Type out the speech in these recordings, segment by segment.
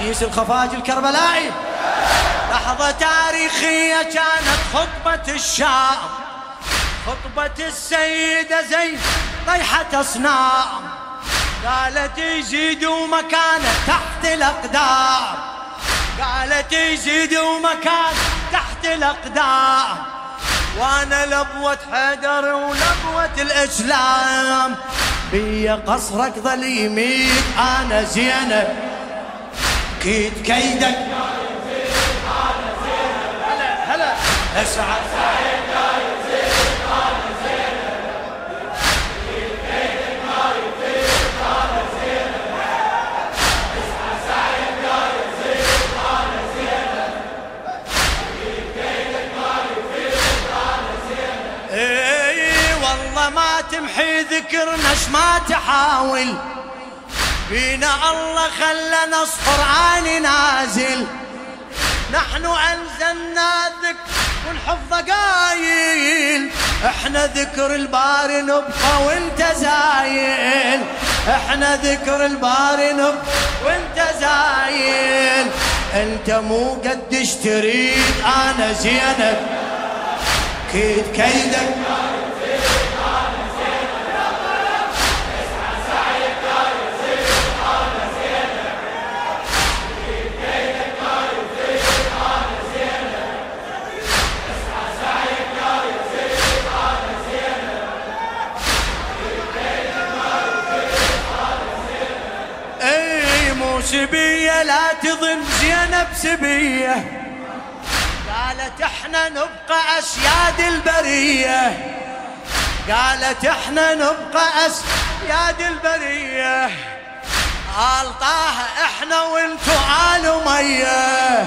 رئيس الخفاج الكربلائي. لحظة تاريخية كانت خطبة الشام. خطبة السيدة زين طيحة أصنام قالت يزيدوا مكانه تحت الأقدام. قالت يزيدوا مكانه تحت الأقدام. وأنا لبوة حيدر ولبوة الإسلام. بي قصرك ظل يميت أنا زينب. كيد كيدك. هلا هلا والله ما تمحي ذكرنا ما تحاول. فينا الله خلى نص قرآن نازل. نحن أنزلنا الذكر والحفظ قايل. إحنا ذكر الباري نبقى وانت زايل. إحنا ذكر الباري نبقى وانت زايل. أنت مو قدش تريد أنا زينب. كيد كيدك؟ سبية لا تظن زينب سبية. قالت إحنا نبقى اسياد البرية. قالت إحنا نبقى اسياد البرية. آل طه إحنا وإنتو آل مية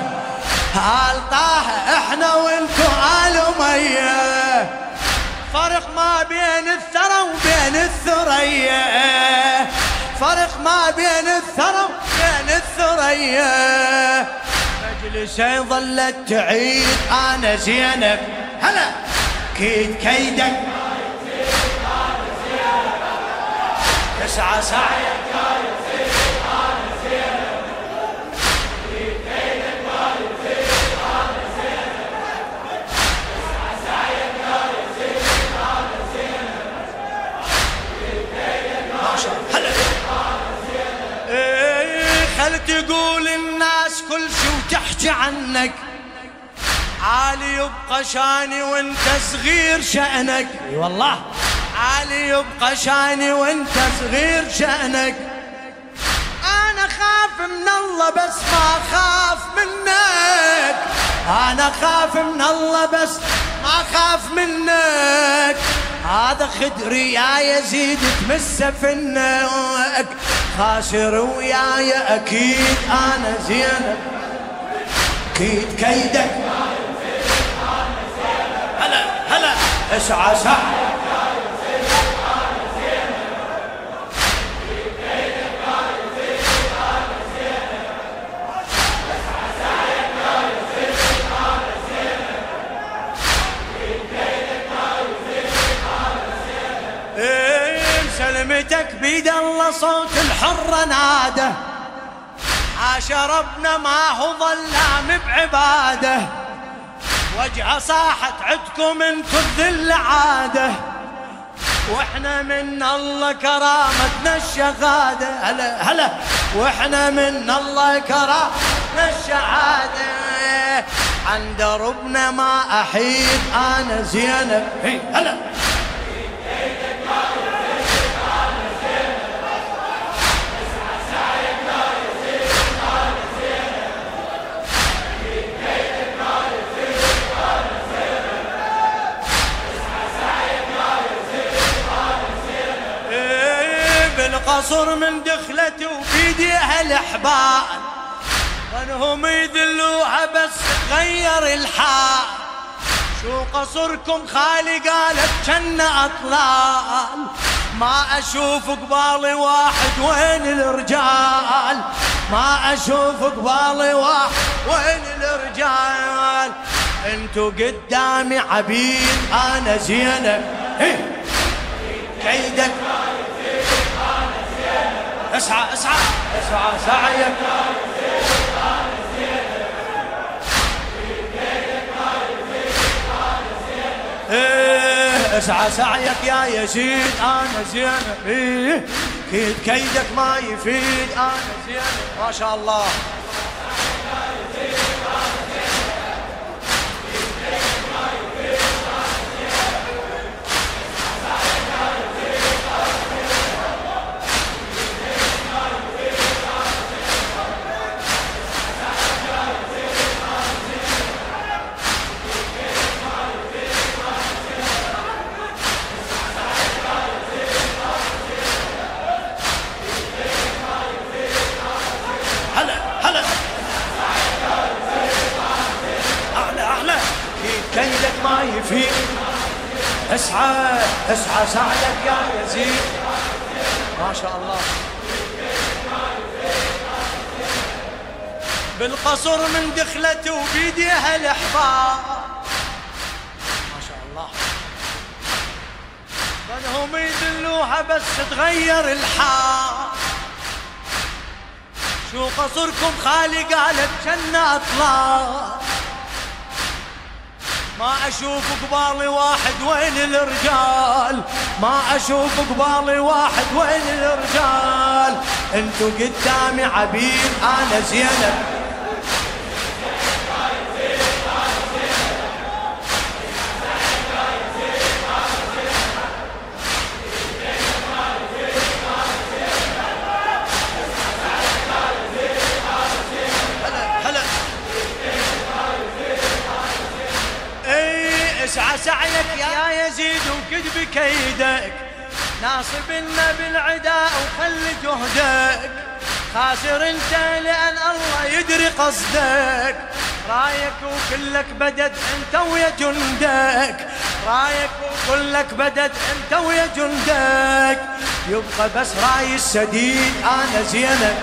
آل طه إحنا وإنتو آل مية فرق ما بين الثرى وبين الثريا. فرق ما بين الثرى الثريا. مجلسي ظلت تعيد. أنا زينب. هلا. كيد كيدك. تسعى سعيك خل تقول الناس كل شي وتحكي عنك؟ عالي يبقى شاني وانت صغير شأنك. إي والله. عالي يبقى شاني وانت صغير شأنك. أنا خاف من الله بس ما خاف منك. أنا خاف من الله بس ما خاف منك. هذا خدري يا يزيد تمسه فنك خاسر وياي أكيد أنا زينب. أكيد كيدك. هلا هلا. اسعى سعي عاش ربنا ما هو ظلام بعباده. وجهه صاحت عدكم انتو الذل عاده وإحنا من الله كرامتنا الشهاده. هلا هلا. وإحنا من الله كرامتنا الشهاده. عند ربنا ما أحيد أنا زينب. هلا. بالقصر من دخلته وبيديها الاحبال ظنهم يذلوها بس غير الحال. شو قصركم خالي؟ قالت كنا أطلال. ما أشوف قبالي واحد وين الرجال. ما أشوف قبالي واحد وين الرجال. انتو قدامي عبيد أنا زينب. كيدك اسعى اسعى. اسعى سعيك إيه، اسعى سعيك يا يزيد أنا زينب كيد كيدك ما يفيد أنا زينب ما شاء الله. أسعى أسعى سعدك يا يزيد. ما شاء الله. بالقصر من دخلته وبيديها الاحبار ما شاء الله. فانهم يدلوها بس تغير الحال. شو قصركم خالي قالت جنة اطلع ما أشوف قبالي واحد وين الرجال؟ ما أشوف قبالي واحد وين الرجال؟ انتو قدامي عبيد أنا زينب. اسعى سعيك يا يزيد وكذب كيدك ناصبنا بالعداء وخل جهدك. خاسر انت لأن الله يدري قصدك. رايك وكلك بدد انت ويا جندك. رايك وكلك بدد انت ويا جندك. يبقى بس رأي السديد أنا زينك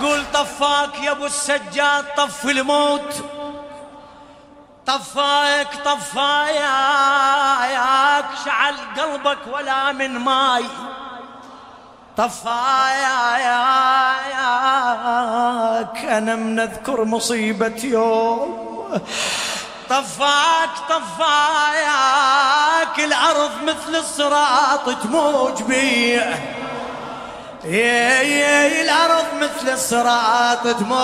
يقول طفاك يا أبو السجاد طف الموت. طفاك طفاياك شعل قلبك ولا من ماي. طفاياك أنا من أذكر مصيبة يوم. طفاك طفاياك الأرض مثل الصراط تموج بيه يا يا الأرض مثل الصراط تموج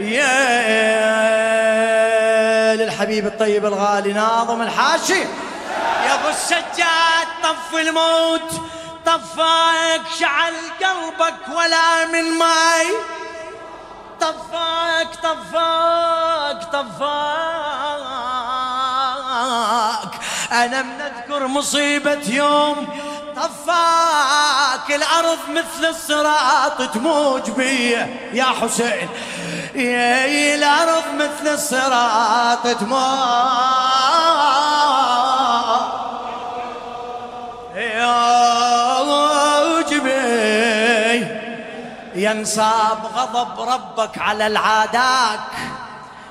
يا للحبيب الطيب الغالي ناظم الحاشي. يا أبو السجاد طف الموت طفاك شعل قلبك ولا من ماي. طفاك طفاك طفاك. أنا من أذكر مصيبة يوم طفاك الأرض مثل الصراط تموج بيه يا حسين يا الأرض مثل الصراط تموج بيه ينصاب غضب ربك على العاداك.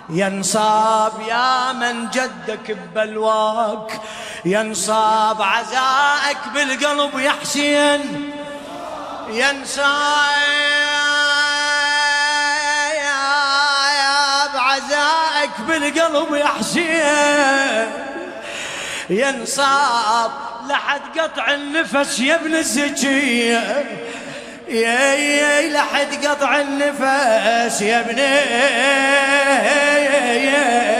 ينصاب يا من جدك ببلواك. ينصاب عزائك بالقلب يا حسين. ينصاب بعزائك بالقلب يا حسين. ينصاب لحد قطع النفس يا ابن الزكية. يا يا لحد قطع النفس يا ابن يا